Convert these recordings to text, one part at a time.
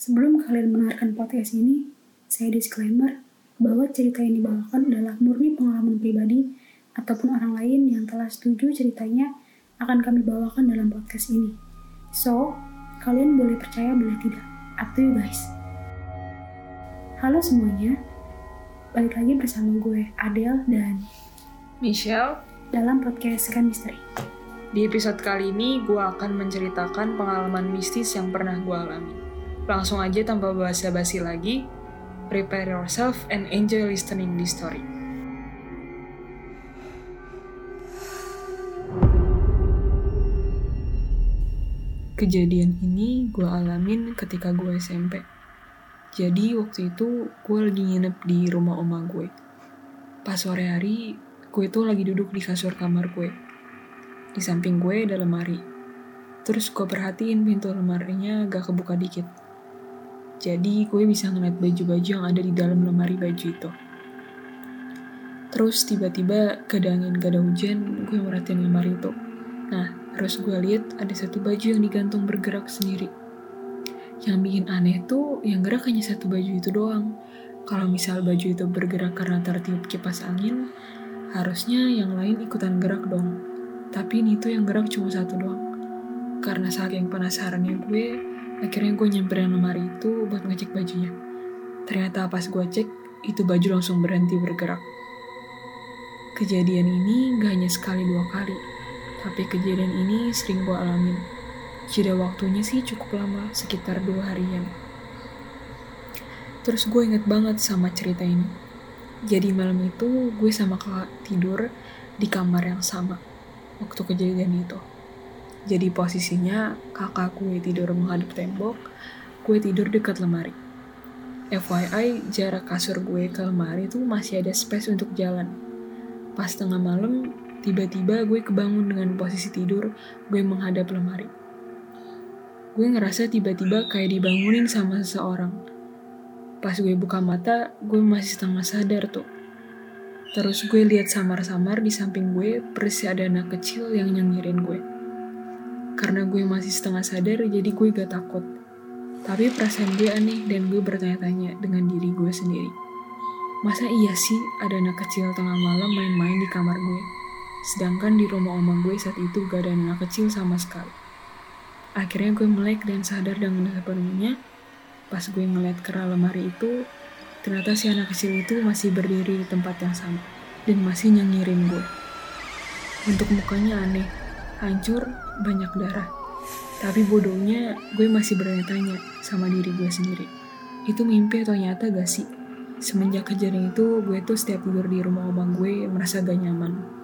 Sebelum kalian mendengarkan podcast ini, saya disclaimer bahwa cerita yang dibawakan adalah murni pengalaman pribadi ataupun orang lain yang telah setuju ceritanya akan kami bawakan dalam podcast ini. So, kalian boleh percaya boleh tidak. Up to you guys. Halo semuanya, balik lagi bersama gue Adele dan Michelle, dalam podcast Chemistry. di episode kali ini gue akan menceritakan pengalaman mistis yang pernah gue alami. Langsung aja tanpa basa-basi lagi, prepare yourself and enjoy listening this story. Kejadian ini gue alamin ketika gue SMP. Jadi waktu itu gue lagi nginep di rumah oma gue. Pas sore hari, gue tuh lagi duduk di kasur kamar gue. Di samping gue ada lemari. Terus gue perhatiin pintu lemarinya agak kebuka dikit. Jadi gue bisa ngeliat baju-baju yang ada di dalam lemari baju itu. Terus tiba-tiba gak gak ada hujan, gue merhatiin lemari itu. Nah, terus gue lihat ada satu baju yang digantung bergerak sendiri. Yang bikin aneh tuh yang gerak hanya satu baju itu doang. Kalau misal baju itu bergerak karena tertiup kipas angin, harusnya yang lain ikutan gerak dong. Tapi ini tuh yang gerak cuma satu doang. Karena saking penasarannya gue, akhirnya gue nyamperin lemari itu buat ngecek bajunya. Ternyata pas gue cek, itu baju langsung berhenti bergerak. Kejadian ini gak hanya sekali dua kali, tapi kejadian ini sering gue alamin. Jeda waktunya sih cukup lama, sekitar dua harian. Terus gue inget banget sama cerita ini. Jadi malam itu gue sama kakak tidur di kamar yang sama waktu kejadian itu. Jadi posisinya kakak gue tidur menghadap tembok, gue tidur dekat lemari. FYI, jarak kasur gue ke lemari itu masih ada space untuk jalan. Pas tengah malam, tiba-tiba gue kebangun dengan posisi tidur, gue menghadap lemari. Gue ngerasa tiba-tiba kayak dibangunin sama seseorang. Pas gue buka mata, gue masih setengah sadar tuh. Terus gue lihat samar-samar di samping gue persis ada anak kecil yang nyengirin gue. Karena gue masih setengah sadar, jadi gue gak takut. Tapi perasaan gue aneh dan gue bertanya-tanya dengan diri gue sendiri. Masa iya sih ada anak kecil tengah malam main-main di kamar gue? Sedangkan di rumah oma gue saat itu gak ada anak kecil sama sekali. Akhirnya gue melek dan sadar dengan sepenuhnya. Pas gue ngeliat ke lemari itu, ternyata si anak kecil itu masih berdiri di tempat yang sama dan masih nyengirin gue. Untuk mukanya aneh, hancur, banyak darah. Tapi bodohnya, gue masih bertanya-tanya sama diri gue sendiri. Itu mimpi atau nyata gak sih? Semenjak kejadian itu, gue tuh setiap tidur di rumah oma gue merasa gak nyaman.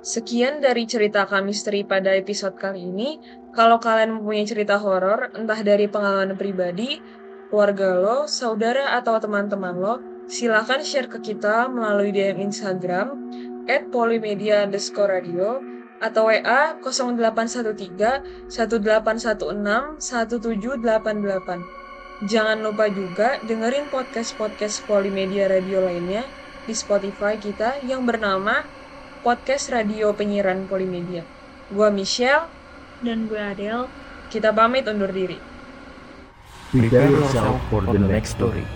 Sekian dari cerita Kamistri pada episode kali ini. Kalau kalian mempunyai cerita horor, entah dari pengalaman pribadi, keluarga lo, saudara, atau teman-teman lo, silahkan share ke kita melalui DM Instagram at polimedia underscore radio atau WA 0813 1816 1788. Jangan lupa juga dengerin podcast-podcast Polimedia Radio lainnya di Spotify kita yang bernama Podcast Radio Penyiaran Polimedia. Gua Michelle, Dan gue Adele, kita pamit undur diri. Prepare yourself for the next story.